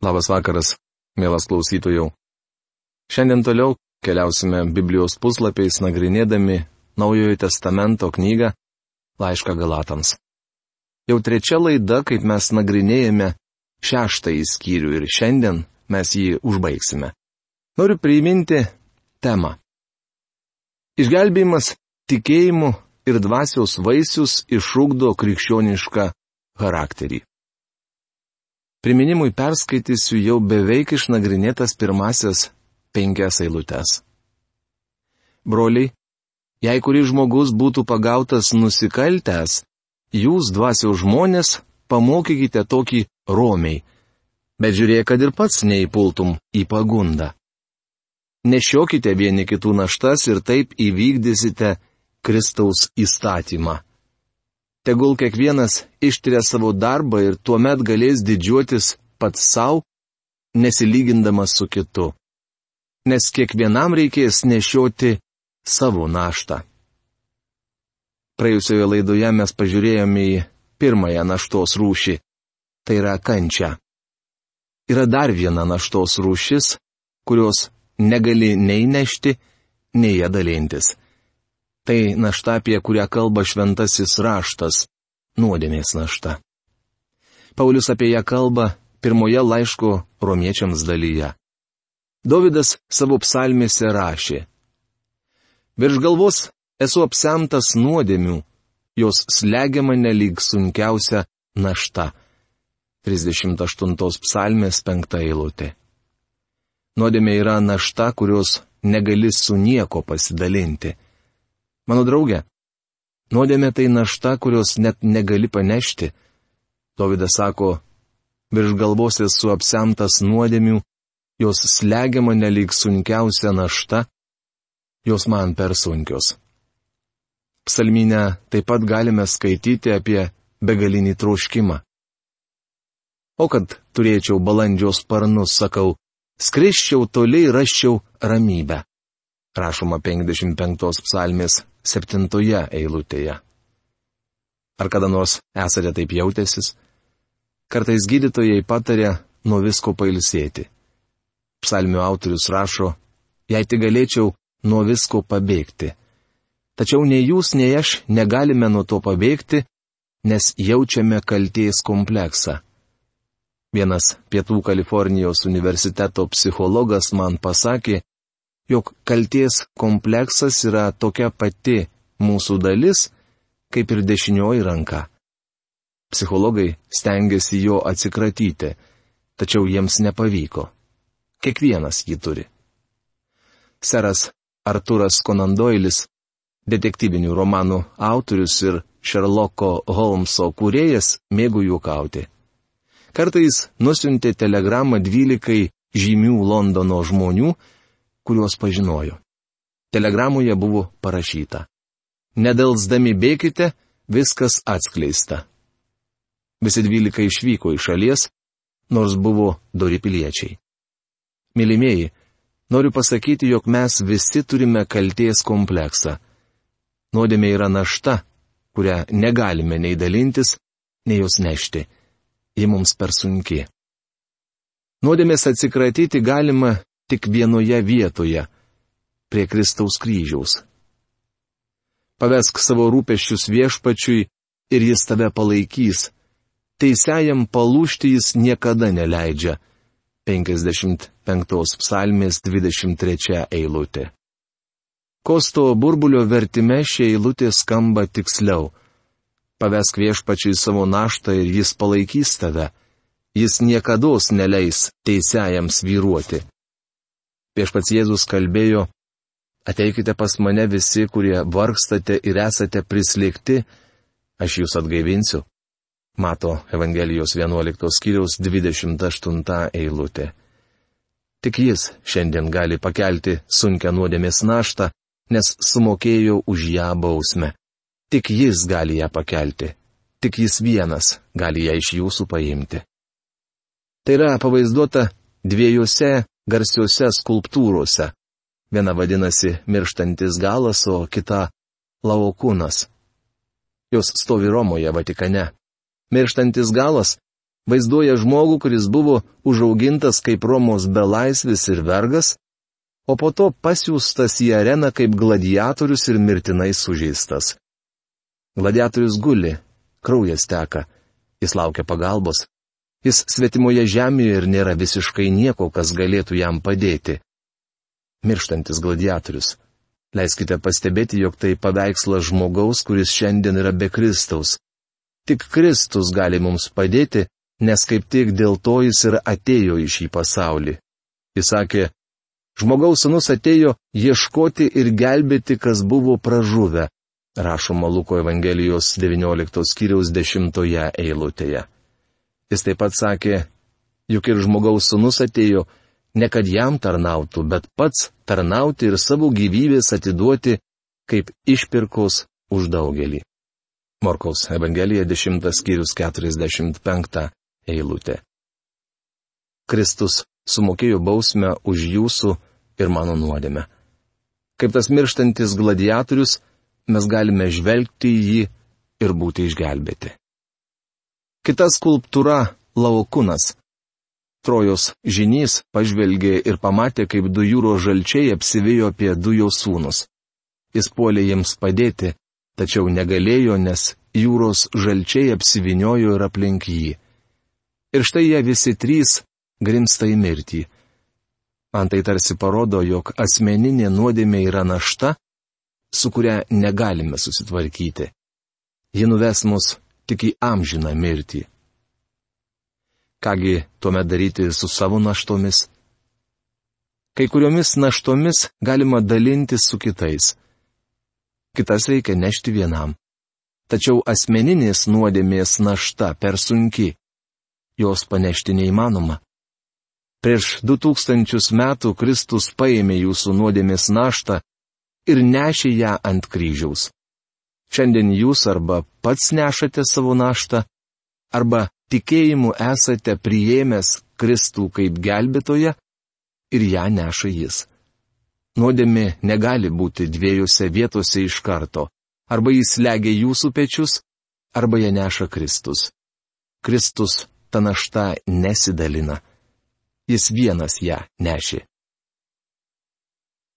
Labas vakaras, mielas klausytojų. Šiandien toliau keliausime Biblijos puslapiais nagrinėdami Naujojo testamento knygą Laišką Galatams. Jau trečia laida, kaip mes nagrinėjame šeštąjį skyrių ir šiandien mes jį užbaigsime. Noriu priminti temą. Išgelbėjimas tikėjimu ir dvasios vaisius išūkdo krikščionišką charakterį. Priminimui perskaitysiu jau beveik išnagrinėtas pirmasis penkias eilutes. Broliai, jei kuris žmogus būtų pagautas nusikaltęs, jūs dvasios žmonės pamokykite tokį romiai, bet žiūrėk, kad ir pats neįpultum į pagundą. Nešiokite vieni kitų naštas ir taip įvykdysite Kristaus įstatymą. Tegul kiekvienas ištiria savo darbą ir tuomet galės didžiuotis pats savo, nesilygindamas su kitu. Nes kiekvienam reikės nešioti savo naštą. Praėjusioje laidoje mes pažiūrėjome į pirmąją naštos rūšį - tai yra kančia. Yra dar viena naštos rūšis, kurios negali nei nešti, nei ją dalintis. Tai našta, apie kurią kalba šventasis raštas - nuodėmės našta. Paulius apie ją kalba pirmoje laiško romiečiams dalyje. Davidas savo psalmėse rašė. Virš galvos esu apsemtas nuodėmių, jos slegia mane lyg sunkiausia našta. 38 psalmės 5 eilutė. Nuodėmė yra našta, kurios negali su nieko pasidalinti. Mano draugė, nuodėmė tai našta, kurios net negali panešti. Dovydas sako, virš galvos esu apsemtas nuodėmių, jos slegia mane lyg sunkiausia našta, jos man per sunkios. Psalminę taip pat galime skaityti apie begalinį troškimą. O kad turėčiau balandžio sparnus, sakau, skriščiau toliai raščiau ramybę. Rašoma 55 psalmės septintoje eilutėje. Ar kada nors esate taip jautęsis? Kartais gydytojai patarė nuo visko pailsėti. Psalmių autorius rašo, jei tik galėčiau nuo visko pabėgti. Tačiau nei jūs, nei aš negalime nuo to pabėgti, nes jaučiame kalties kompleksą. Vienas Pietų Kalifornijos universiteto psichologas man pasakė, jog kalties kompleksas yra tokia pati mūsų dalis, kaip ir dešinioji ranka. Psichologai stengiasi jo atsikratyti, tačiau jiems nepavyko. Kiekvienas jį turi. Seras Arturas Konandoilis, detektyvinių romanų autorius ir Šerloko Holmso kūrėjas, mėgo juokauti. Kartais nusintė telegramą dvylikai žymių Londono žmonių, kuriuos pažinojo. Telegramoje buvo parašyta. Nedelsdami bėkite, viskas atskleista. Visi dvylika išvyko iš šalies, nors buvo dori piliečiai. Mylimieji, noriu pasakyti, jog mes visi turime kalties kompleksą. Nuodėmė yra našta, kurią negalime nei dalintis, nei jos nešti. Ji mums per sunki. Nuodėmės atsikratyti galima tik vienoje vietoje - prie Kristaus kryžiaus. Pavesk savo rūpeščius viešpačiui ir jis tave palaikys. Teisėjam palūšti jis niekada neleidžia. 55 psalmės 23 eilutė. Kosto burbulio vertime šie eilutė skamba tiksliau. Pavesk viešpačiui savo naštą ir jis palaikys tave. Jis niekada neleis teisėjams vyruoti. Viešpats Jėzus kalbėjo, ateikite pas mane visi, kurie vargstate ir esate prislėgti, aš jūs atgaivinsiu. Mato Evangelijos 11 skyriaus 28 eilutė. Tik jis šiandien gali pakelti sunkę nuodėmės naštą, nes sumokėjo už ją bausmę. Tik jis gali ją pakelti. Tik jis vienas gali ją iš jūsų paimti. Tai yra pavaizduota dviejose garsiuose skulptūrose. Viena vadinasi mirštantis galas, o kita laokūnas. Jos stovi Romoje, Vatikane. Mirštantis galas vaizduoja žmogų, kuris buvo užaugintas kaip Romos belaisvis ir vergas, o po to pasiūstas į areną kaip gladiatorius ir mirtinai sužeistas. Gladiatorius guli, kraujas teka, jis laukia pagalbos. Jis svetimoje žemėje ir nėra visiškai nieko, kas galėtų jam padėti. Mirštantis gladiatorius. Leiskite pastebėti, jog tai paveikslas žmogaus, kuris šiandien yra be Kristaus. Tik Kristus gali mums padėti, nes kaip tik dėl to jis ir atėjo į šį pasaulį. Jis sakė, žmogaus sunus atėjo ieškoti ir gelbėti, kas buvo pražuvę, rašoma Luko Evangelijos 19 skyriaus 10 eilutėje. Jis taip pat sakė, juk ir žmogaus sunus atėjo ne kad jam tarnautų, bet pats tarnauti ir savo gyvybės atiduoti kaip išpirkos už daugelį. Morkaus Evangelija 10 skyrius 45 eilutė. Kristus sumokėjo bausmę už jūsų ir mano nuodėmę. Kaip tas mirštantis gladiatorius, mes galime žvelgti į jį ir būti išgelbėti. Kita skulptūra - Laukunas. Trojos žinys pažvelgė ir pamatė, kaip du jūros žalčiai apsivijo apie du jo sūnus. Jis puolė jiems padėti, tačiau negalėjo, nes jūros žalčiai apsiviniojo ir aplink jį. Ir štai jie visi trys grimsta į mirtį. Man tai tarsi parodo, jog asmeninė nuodėmė yra našta, su kuria negalime susitvarkyti. Ji nuves mus tik į amžiną mirtį. Kągi tuomet daryti su savo naštomis? Kai kuriomis naštomis galima dalintis su kitais. Kitas reikia nešti vienam. Tačiau asmeninės nuodėmės našta per sunki jos panešti neįmanoma. Prieš du tūkstančius metų Kristus paėmė jūsų nuodėmės naštą ir nešė ją ant kryžiaus. Šiandien jūs arba pats nešate savo naštą, arba tikėjimu esate priėmęs Kristų kaip gelbėtoje ir ją neša jis. Nuodėmė negali būti dviejose vietose iš karto. Arba jis legia jūsų pečius, arba ją neša Kristus. Kristus ta našta nesidalina. Jis vienas ją nešė.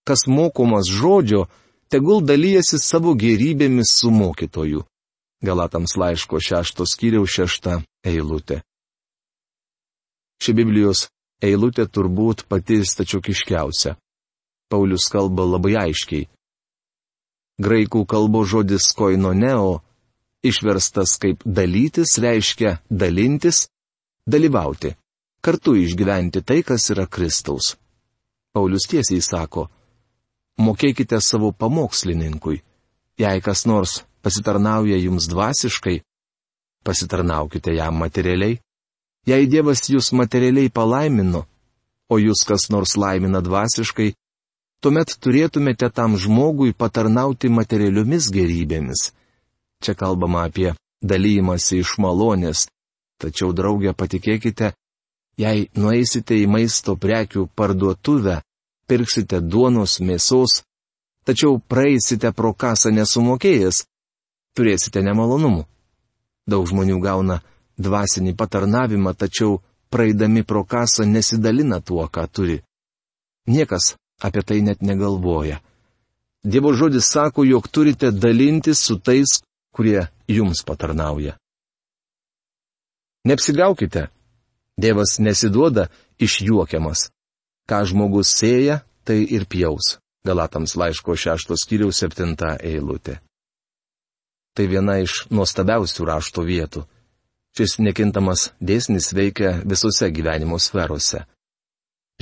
Kas mokomas žodžio, tegul dalyjasi savo gerybėmis su mokytoju. Galatams laiško šeštos skyriaus šešta eilutė. Ši Biblijos eilutė turbūt pati stačiokiškiausia. Paulius kalba labai aiškiai. Graikų kalbo žodis koinoneo, išverstas kaip dalytis, reiškia dalintis, dalyvauti, kartu išgyventi tai, kas yra Kristaus. Paulius tiesiai sako, mokėkite savo pamokslininkui, jei kas nors pasitarnauja jums dvasiškai, pasitarnaukite jam materialiai, jei Dievas jūs materialiai palaimino, o jūs kas nors laimina dvasiškai, tuomet turėtumėte tam žmogui patarnauti materialiomis gerybėmis. Čia kalbama apie dalymasi iš malonės, Tačiau, draugė, patikėkite, jei nueisite į maisto prekių parduotuvę, pirksite duonos, mėsos, tačiau praeisite pro kasą nesumokėjęs, turėsite nemalonumų. Daug žmonių gauna dvasinį patarnavimą, tačiau praeidami pro kasą nesidalina tuo, ką turi. Niekas apie tai net negalvoja. Dievo žodis sako, jog turite dalintis su tais, kurie jums patarnauja. Neapsigaukite. Dievas nesiduoda išjuokiamas. Ką žmogus sėja, tai ir pjaus. Galatams laiško šeštos kiriaus septinta eilutė. Tai viena iš nuostabiausių rašto vietų. Šis nekintamas dėsnis veikia visose gyvenimo sferose.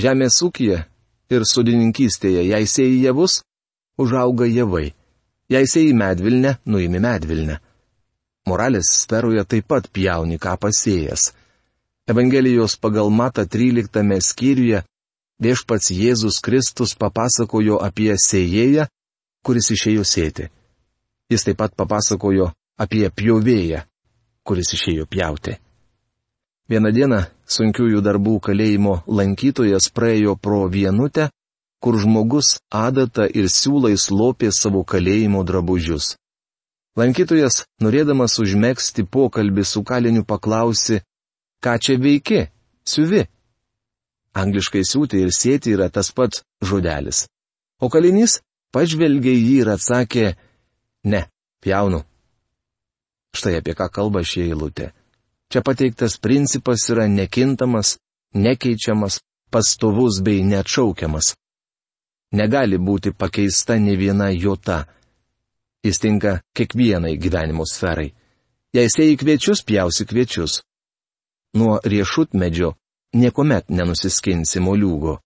Žemės ūkija ir sudininkystėje, jei sėjai javus, užauga javai. Jei sėjai medvilnę, nuimi medvilnę moralės sferoje taip pat pjauni ką pasėjęs. Evangelijos pagal Mata 13 skyriuje viešpats Jėzus Kristus papasakojo apie sėjėją, kuris išėjo sėti. Jis taip pat papasakojo apie pjovėją, kuris išėjo pjauti. Vieną dieną sunkiųjų darbų kalėjimo lankytojas praėjo pro vienutę, kur žmogus adata ir siūlais lopė savo kalėjimo drabužius. Lankytojas, norėdamas užmėgsti pokalbį su kaliniu, paklausė, ką čia veiki, siuvi. Angliškai siūti ir sėti yra tas pats žodelis. O kalinys pažvelgė jį ir atsakė, ne, pjaunu. Štai apie ką kalba šie eilutė. Čia pateiktas principas yra nekintamas, nekeičiamas, pastovus bei neatšaukiamas. Negali būti pakeista ne viena jota. Jis tinka kiekvienai gyvenimo sferai. Jei sėjai kviečius, pjausi kviečius. Nuo riešutmedžio niekuomet nenusiskinsi moliūgo.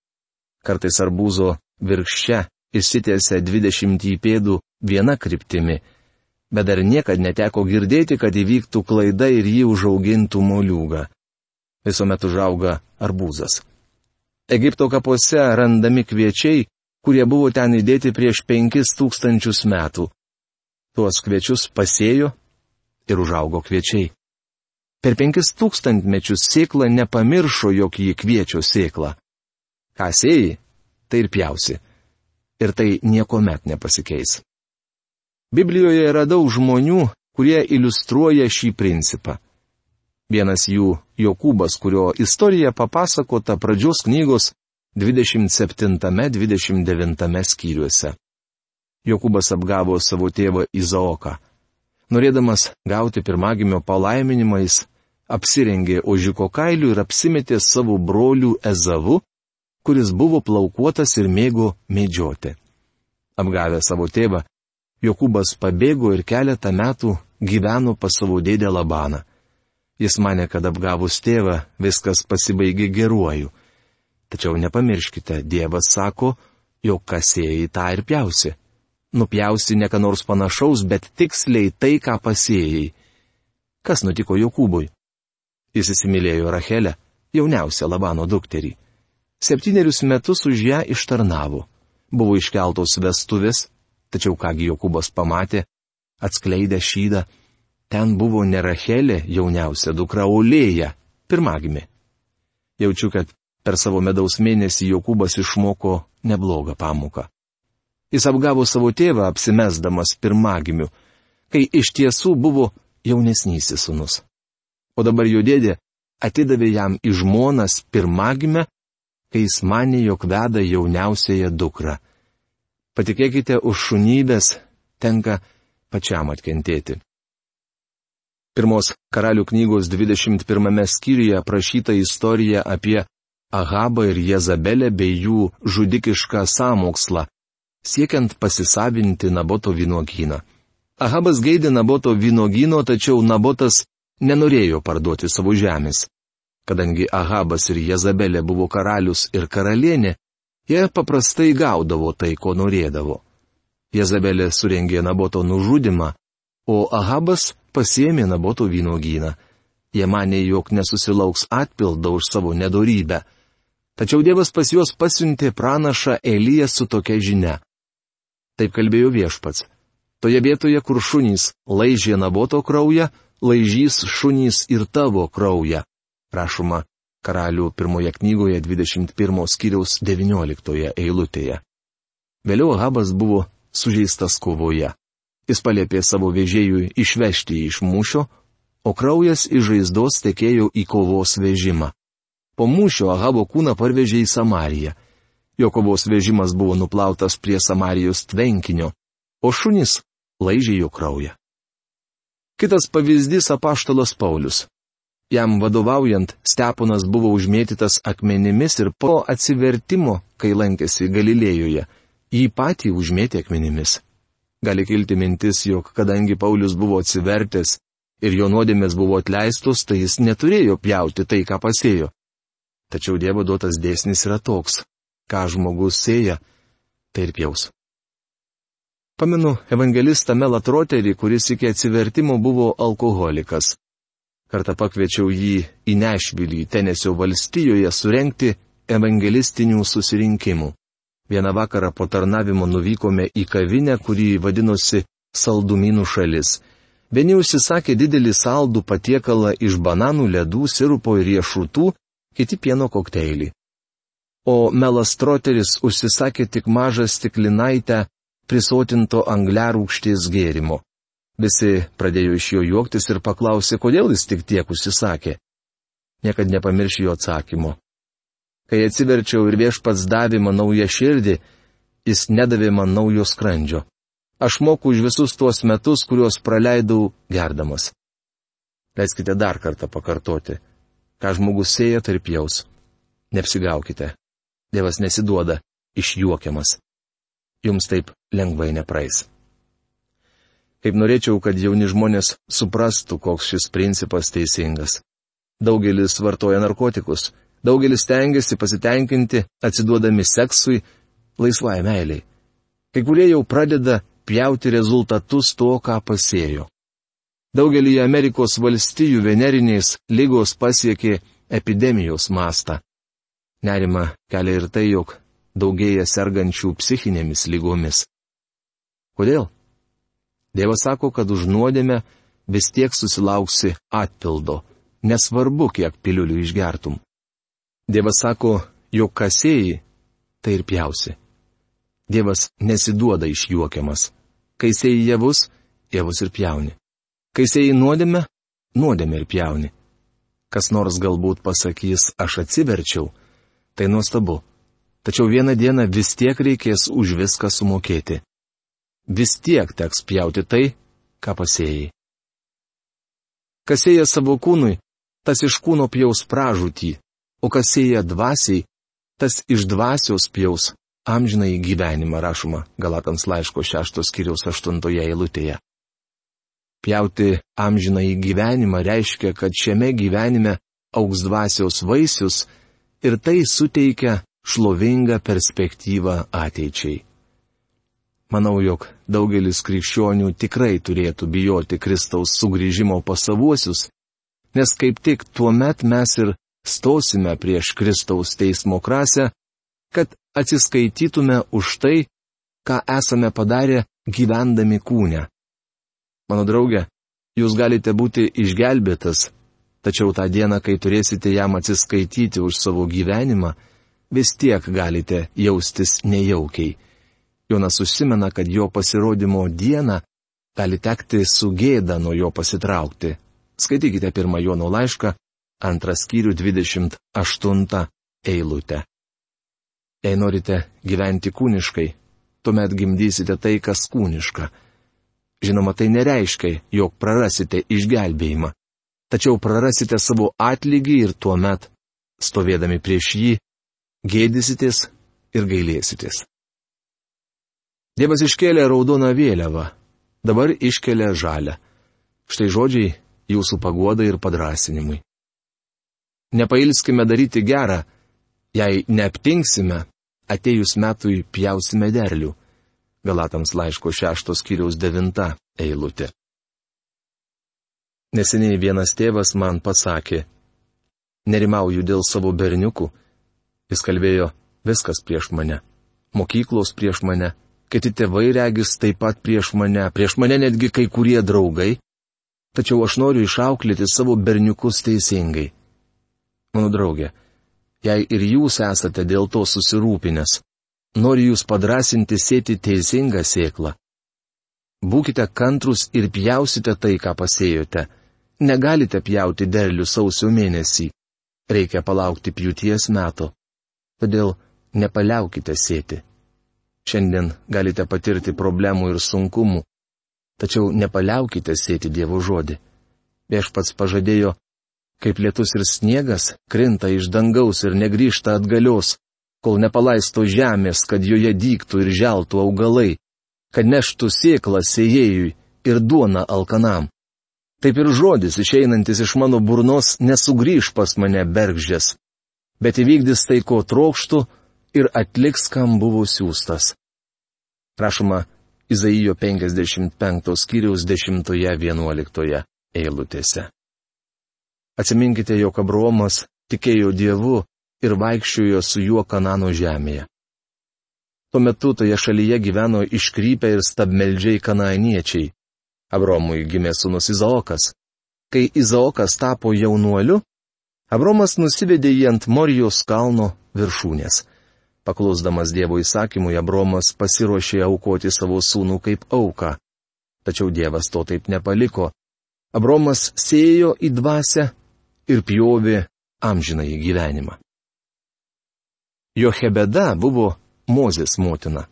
Kartais arbūzo virkščia išsitėse 20 pėdų viena kryptimi, bet dar niekad neteko girdėti, kad įvyktų klaida ir jį užaugintų moliūgą visuomet užauga arbūzas. Egipto kapuose randami kviečiai, kurie buvo ten įdėti prieš penkis tūkstančius metų. Tuos kviečius pasėjo ir užaugo kviečiai. Per penkis tūkstantmečius sėkla nepamiršo, jog jį kviečio sėkla. Ką sėjai, tai ir pjausi. Ir tai niekuomet nepasikeis. Biblijoje yra daug žmonių, kurie iliustruoja šį principą. Vienas jų - Jokūbas, kurio istorija papasakota pradžios knygos 27-29 skyriuose. Jokūbas apgavo savo tėvą Izaoką. Norėdamas gauti pirmagimio palaiminimą, jis apsirengė ožiko kailių ir apsimetė savo brolių Ezavu, kuris buvo plaukuotas ir mėgo medžioti. Apgavę savo tėvą, Jokūbas pabėgo ir keletą metų gyveno pas savo dėdę Labaną. Jis mane, kad apgavus tėvą viskas pasibaigė geruoju. Tačiau nepamirškite, Dievas sako, jog kasėjai tą ir pjausi. Nupjausi ne ką nors panašaus, bet tiksliai tai, ką pasėjai. Kas nutiko Jokūbui? Jis įsimylėjo Rachelę, jauniausią Labano dukterį. Septynerius metus už ją ištarnavo. Buvo iškeltos vestuvės, tačiau kągi Jokūbas pamatė, atskleidė šydą, ten buvo ne Rachelė jauniausia dukra Olėja, pirmagimi. Jaučiu, kad per savo medaus mėnesį Jokūbas išmoko neblogą pamoką. Jis apgavo savo tėvą apsimesdamas pirmagimiu, kai iš tiesų buvo jaunesnysis sunus. O dabar jo dėdė atidavė jam į žmonas pirmagimę, kai jis manė, jog veda jauniausiąją dukrą. Patikėkite, už šunybės tenka pačiam atkentėti. Pirmos karalių knygos 21 skyriuje aprašyta istorija apie Ahabą ir Jezabelę bei jų žudikišką sąmokslą, siekiant pasisavinti Naboto vynogyną. Ahabas geidė Naboto vynogyno, tačiau Nabotas nenorėjo parduoti savo žemės. Kadangi Ahabas ir Jezabelė buvo karalius ir karalienė, jie paprastai gaudavo tai, ko norėdavo. Jezabelė surengė Naboto nužudimą, o Ahabas pasėmė Naboto vynogyną. Jie mane, jog nesusilauks atpildo už savo nedorybę. Tačiau Dievas pas juos pasiuntė pranašą Eliją su tokia žinia. Taip kalbėjo viešpats. Toje vietoje, kur šunys laižė Naboto kraują, laižys šunys ir tavo kraują. Rašoma karalių pirmoje knygoje 21 skyriaus 19 eilutėje. Vėliau Habas buvo sužeistas kovoje. Jis paliepė savo vežėjui išvežti jį iš mūšio, o kraujas iš žaizdos tekėjo į kovos vežimą. Po mūšio Ahabo kūną parvežė į Samariją. Jo kovos vežimas buvo nuplautas prie Samarijos tvenkinio, o šunys laižė jo kraują. Kitas pavyzdys apaštalas Paulius. Jam vadovaujant, Steponas buvo užmėtytas akmenimis ir po atsivertimo, kai lankėsi Galilėjoje, jį patį užmėtė akmenimis. Gali kilti mintis, jog kadangi Paulius buvo atsivertęs ir jo nuodėmės buvo atleistos, tai jis neturėjo pjauti tai, ką pasėjo. Tačiau Dievo duotas dėsnis yra toks, ką žmogus sėja, tai ir pjaus. Pamenu evangelistą Melatroterį, kuris iki atsivertimo buvo alkoholikas. Kartą pakviečiau jį į Nešvilį, Tenesio valstijoje, surenkti evangelistinių susirinkimų. Vieną vakarą po tarnavimo nuvykome į kavinę, kurį vadinosi Saldumynų šalis. Vieni užsisakė didelį saldų patiekalą iš bananų, ledų, sirupo ir riešutų, kiti pieno kokteilį. O melastroteris užsisakė tik mažą stiklinaitę prisotinto angliarūkštės gėrimo. Visi pradėjo iš jo juoktis ir paklausė, kodėl jis tik tiek užsisakė. niekad nepamiršiu jo atsakymo. Kai atsiverčiau ir viešpats davė man naują širdį, jis nedavė man naujo skrandžio. Aš moku už visus tuos metus, kuriuos praleidau gerdamas. Leiskite dar kartą pakartoti. Ką žmogus sėja, tarp jaus. Neapsigaukite. Dievas nesiduoda išjuokiamas. Jums taip lengvai nepraeis. Kaip norėčiau, kad jauni žmonės suprastų, koks šis principas teisingas. Daugelis vartoja narkotikus, daugelis tengiasi pasitenkinti, atsiduodami seksui, laisvai meiliai. Kai kurie jau pradeda pjauti rezultatus to, ką pasėjo. Daugelį Amerikos valstijų venerinės lygos pasiekė epidemijos mastą. Nerima kelia ir tai, jog daugėja sergančių psichinėmis lygomis. Kodėl? Dievas sako, kad už nuodėmę vis tiek susilauksi atpildo, nesvarbu, kiek piliulių išgertum. Dievas sako, jog kasėjai, tai ir pjausi. Dievas nesiduoda išjuokiamas. Kai sėjai javus, javus ir pjauni. Kai sėjai nuodėmę, nuodėmę ir pjauni. Kas nors galbūt pasakys, aš atsiverčiau, tai nuostabu. Tačiau vieną dieną vis tiek reikės už viską sumokėti. Vis tiek teks pjauti tai, ką pasėjai. Kas sėja savo kūnui, tas iš kūno pjaus pražūtį, o kas sėja dvasiai, tas iš dvasios pjaus amžinai gyvenimą rašoma Galatams laiško šeštos kiriaus aštuntoje eilutėje. Pjauti amžinai gyvenimą reiškia, kad šiame gyvenime auks dvasios vaisius ir tai suteikia šlovingą perspektyvą ateičiai. Manau, jog daugelis krikščionių tikrai turėtų bijoti Kristaus sugrįžimo pas savuosius, nes kaip tik tuo met mes ir stosime prieš Kristaus teismo krasę, kad atsiskaitytume už tai, ką esame padarę gyvendami kūne. Mano draugė, jūs galite būti išgelbėtas, tačiau tą dieną, kai turėsite jam atsiskaityti už savo gyvenimą, vis tiek galite jaustis nejaukiai. Jonas užsimena, kad jo pasirodymo dieną gali tekti su gėda nuo jo pasitraukti. Skaitykite pirmą Jono laišką, antras skyrių 28 eilutę. Jei norite gyventi kūniškai, tuomet gimdysite tai, kas kūniška. Žinoma, tai nereiškia, jog prarasite išgelbėjimą. Tačiau prarasite savo atlygį ir tuomet, stovėdami prieš jį, gėdysitės ir gailėsitės. Dievas iškėlė raudoną vėliavą, dabar iškelia žalę. Štai žodžiai jūsų pagoda ir padrasinimui. Nepailskime daryti gerą, jei neaptinksime, atejus metui pjausime derlių. Galatams laiško šeštos kiriaus devinta eilutė. Neseniai vienas tėvas man pasakė, nerimauju dėl savo berniukų, Jis kalbėjo, viskas prieš mane. Mokyklos prieš mane, kiti tėvai regis taip pat prieš mane, prieš mane netgi kai kurie draugai. Tačiau aš noriu išauklėti savo berniukus teisingai. Mano draugė, jei ir jūs esate dėl to susirūpinęs, noriu jūs padrasinti sėti teisingą sėklą. Būkite kantrus ir pjausite tai, ką pasėjote. Negalite pjauti derlių sausio mėnesį. Reikia palaukti pjūties meto. Todėl nepaliaukite sėti. Šiandien galite patirti problemų ir sunkumų, tačiau nepaliaukite sėti Dievo žodį. Viešpats pažadėjo, kaip lietus ir sniegas krinta iš dangaus ir negryžta atgalios, kol nepalaisto žemės, kad joje dyktų ir želtų augalai, kad neštų sėklą sėjėjui ir duona alkanam. Taip ir žodis išeinantis iš mano burnos nesugrįž pas mane bergždžias, bet įvykdys tai, ko trokštų ir atliks, kam buvo siūstas. Prašoma, Izaijo 55 skyriaus 10-11 eilutėse. Atsiminkite, jog Abromas tikėjo Dievu ir vaikščiojo su juo Kanano žemėje. Tuo metu toje šalyje gyveno iškrypę ir stabmeldžiai kanaaniečiai. Abromui gimė sūnus Izaokas. Kai Izaokas tapo jaunuoliu, Abromas nusivedė jį ant Morijos kalno viršūnės. Paklusdamas Dievo įsakymui, Abromas pasiruošė aukoti savo sūnų kaip auką. Tačiau Dievas to taip nepaliko. Abromas sėjo į dvasę ir pjovė amžinąjį gyvenimą. Jochebeda buvo Mozės motina.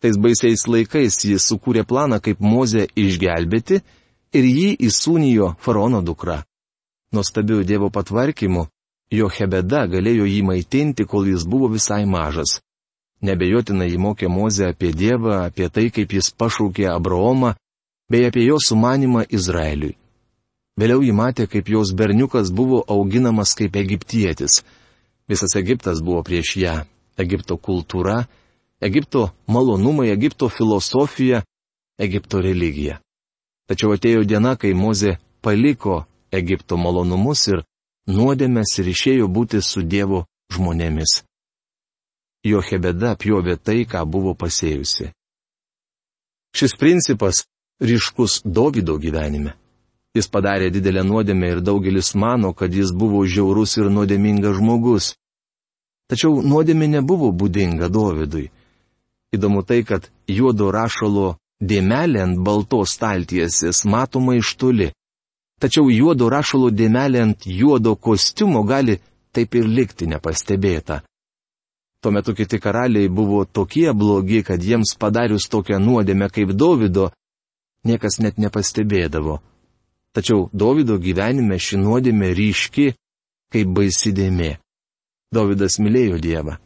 Tais baisiais laikais jis sukūrė planą, kaip Mozę išgelbėti ir jį įsūnijo faraono dukra. Nuostabiu Dievo patvarkymu, Jochebeda galėjo jį maitinti, kol jis buvo visai mažas. Nebejotinai jį mokė Mozę apie Dievą, apie tai, kaip jis pašaukė Abraomą, bei apie jo sumanimą Izraeliui. Vėliau jį matė, kaip jos berniukas buvo auginamas kaip egiptietis. Visas Egiptas buvo prieš ją. Egipto kultūra, Egipto malonumai, Egipto filosofija, Egipto religija. Tačiau atėjo diena, kai Mozė paliko Egipto malonumus ir nuodėmės ir išėjo būti su Dievu žmonėmis. Jo hebeda pjovė tai, ką buvo pasėjusi. Šis principas ryškus Davido gyvenime. Jis padarė didelę nuodėmę ir daugelis mano, kad jis buvo žiaurus ir nuodėmingas žmogus. Tačiau nuodėmė nebuvo būdinga Dovydui. Įdomu tai, kad juodo rašalo dėmelė ant baltos staltiesės matoma iš toli. Tačiau juodo rašalo dėmelė ant juodo kostiumo gali taip ir likti nepastebėta. Tuo metu kiti karaliai buvo tokie blogi, kad jiems padarius tokią nuodėmę kaip Davido, niekas net nepastebėdavo. Tačiau Davido gyvenime ši nuodėmė ryški, kaip baisi dėmė. Davidas mylėjo Dievą.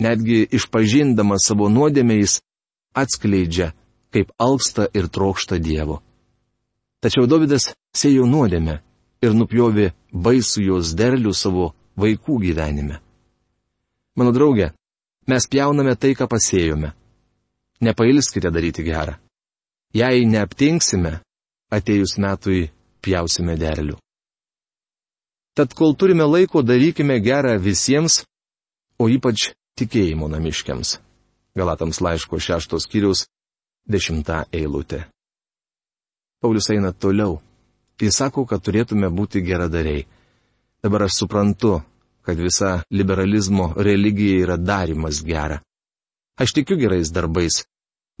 Netgi išpažindamas savo nuodėmę jis atskleidžia, kaip alpsta ir trokšta Dievo. Tačiau Davidas sėjo nuodėmę ir nupjovė baisų jos derlių savo vaikų gyvenime. Mano draugė, mes pjauname tai, ką pasėjome. Nepailskite daryti gerą. Jei neaptinksime, atejus metui pjausime derlių. Tad kol turime laiko, darykime gerą visiems, o ypač tikėjimo namiškiams. Galatams laiško šeštos kiriaus dešimta eilutė. Paulius eina toliau. Jis sako, kad turėtume būti geradariai. Dabar aš suprantu, kad visa liberalizmo religija yra darimas gera. Aš tikiu gerais darbais,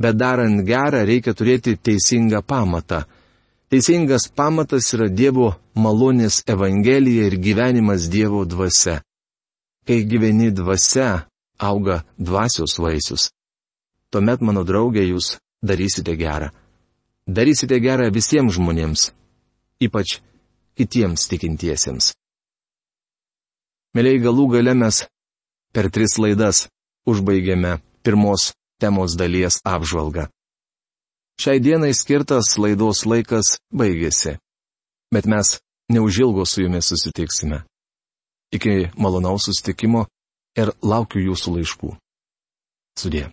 bet darant gerą reikia turėti teisingą pamatą Teisingas pamatas yra Dievo malonės Evangelija ir gyvenimas Dievo dvasia. Kai gyveni dvasia, auga dvasios vaisius. Tuomet, mano draugė, jūs darysite gerą. Darysite gerą visiems žmonėms, ypač kitiems tikintiesiems. Mėlyai galų gale mes per tris laidas užbaigėme pirmos temos dalies apžvalgą. Šiai dienai skirtas laidos laikas baigėsi. Bet mes neužilgo su jumis susitiksime. Iki malonaus susitikimo ir laukiu jūsų laiškų. Sudė.